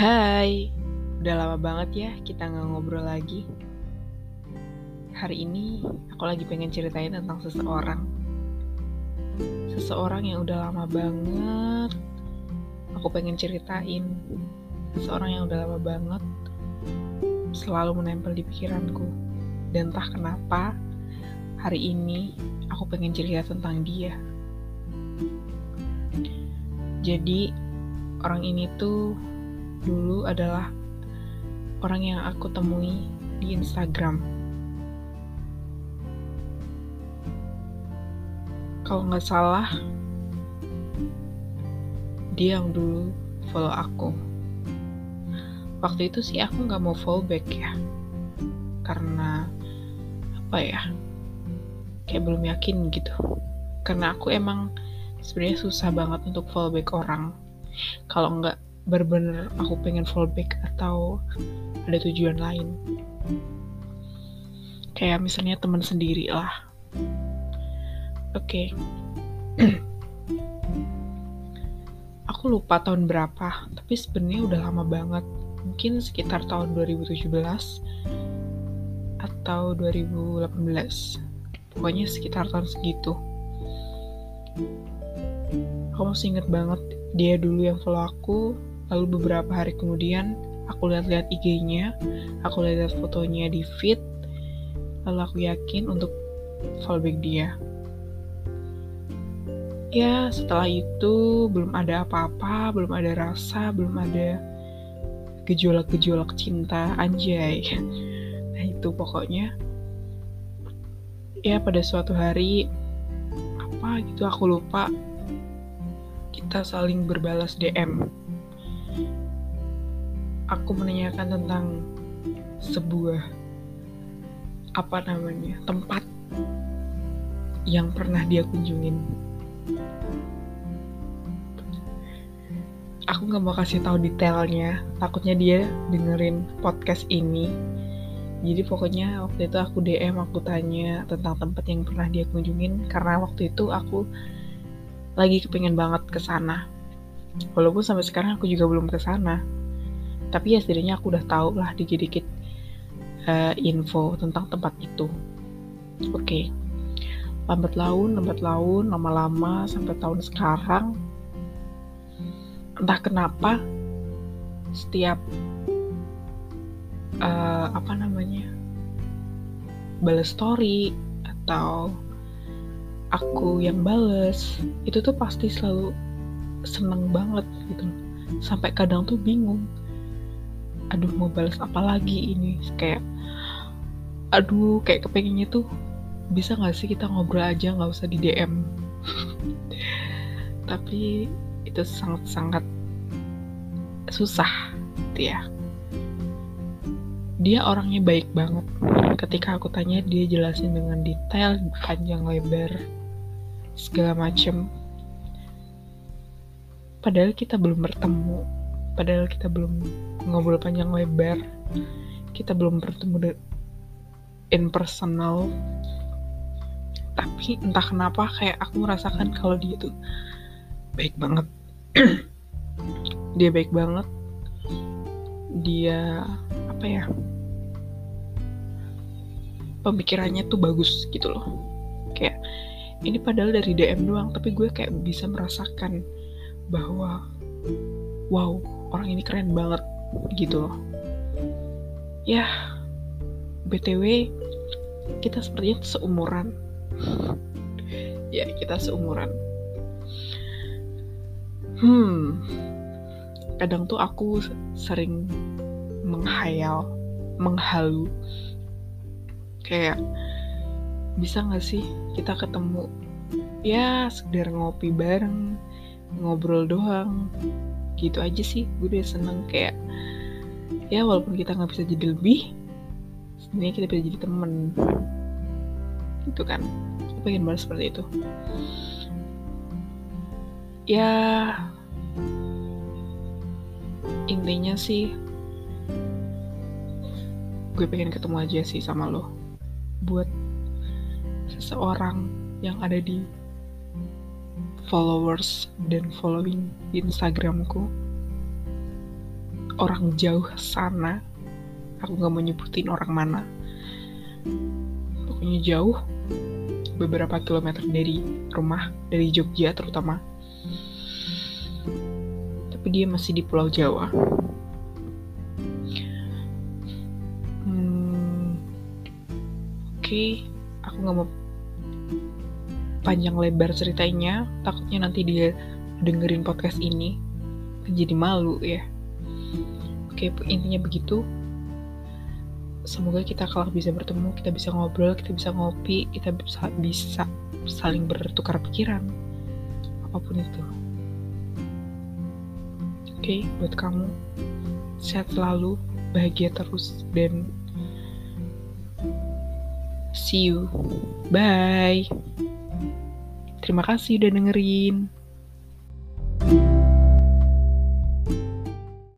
Hai, udah lama banget ya kita nggak ngobrol lagi. Hari ini aku lagi pengen ceritain tentang seseorang. Seseorang yang udah lama banget aku pengen ceritain. Seseorang yang udah lama banget selalu menempel di pikiranku. Dan entah kenapa hari ini aku pengen cerita tentang dia. Jadi orang ini tuh dulu adalah orang yang aku temui di Instagram. Kalau nggak salah, dia yang dulu follow aku. Waktu itu sih aku nggak mau follow back ya, karena apa ya, kayak belum yakin gitu. Karena aku emang sebenarnya susah banget untuk follow back orang. Kalau nggak bener-bener aku pengen fallback atau ada tujuan lain. Kayak misalnya teman sendiri lah. Oke. Okay. aku lupa tahun berapa tapi sebenarnya udah lama banget. Mungkin sekitar tahun 2017 atau 2018 pokoknya sekitar tahun segitu. Aku masih inget banget dia dulu yang follow aku Lalu beberapa hari kemudian, aku lihat-lihat IG-nya, aku lihat fotonya di feed, lalu aku yakin untuk follow back dia. Ya, setelah itu belum ada apa-apa, belum ada rasa, belum ada gejolak-gejolak cinta, anjay. Nah itu pokoknya. Ya pada suatu hari, apa gitu aku lupa, kita saling berbalas DM aku menanyakan tentang sebuah apa namanya tempat yang pernah dia kunjungin. Aku nggak mau kasih tahu detailnya, takutnya dia dengerin podcast ini. Jadi pokoknya waktu itu aku DM, aku tanya tentang tempat yang pernah dia kunjungin karena waktu itu aku lagi kepengen banget ke sana. Walaupun sampai sekarang aku juga belum ke sana. Tapi ya setidaknya aku udah tahu lah dikit-dikit uh, info tentang tempat itu. Oke. Okay. lambat laun lambat laun lama-lama sampai tahun sekarang. Entah kenapa setiap uh, apa namanya balas story atau aku yang bales itu tuh pasti selalu seneng banget gitu. Sampai kadang tuh bingung. Aduh mau balas apa lagi ini? Kayak aduh kayak kepengennya tuh bisa nggak sih kita ngobrol aja nggak usah di DM tapi itu sangat-sangat susah gitu ya. Dia orangnya baik banget. Ketika aku tanya dia jelasin dengan detail panjang lebar segala macem padahal kita belum bertemu. Padahal kita belum ngobrol panjang lebar. Kita belum bertemu in personal. Tapi entah kenapa kayak aku merasakan kalau dia tuh baik banget. Dia baik banget. Dia apa ya pemikirannya tuh bagus gitu loh. Kayak ini padahal dari DM doang tapi gue kayak bisa merasakan bahwa wow orang ini keren banget gitu loh. Ya btw kita sepertinya seumuran. Ya kita seumuran. Hmm kadang tuh aku sering menghayal menghalu. Kayak bisa gak sih kita ketemu? Ya sekedar ngopi bareng ngobrol doang. Gitu aja sih gue udah seneng kayak ya walaupun kita nggak bisa jadi lebih sebenarnya kita bisa jadi temen. Gitu kan gue pengen banget seperti itu. Ya intinya sih gue pengen ketemu aja sih sama lo. Buat seseorang yang ada di followers dan following Instagramku orang jauh sana aku nggak mau nyebutin orang mana pokoknya jauh beberapa kilometer dari rumah dari Jogja terutama tapi dia masih di Pulau Jawa hmm, oke okay. aku nggak mau panjang lebar ceritanya takutnya nanti dia dengerin podcast ini jadi malu ya. Oke intinya begitu. Semoga kita kalau bisa bertemu kita bisa ngobrol kita bisa ngopi kita bisa bisa saling bertukar pikiran. Apa pun itu. Oke buat kamu sehat selalu bahagia terus dan see you. Bye terima kasih udah dengerin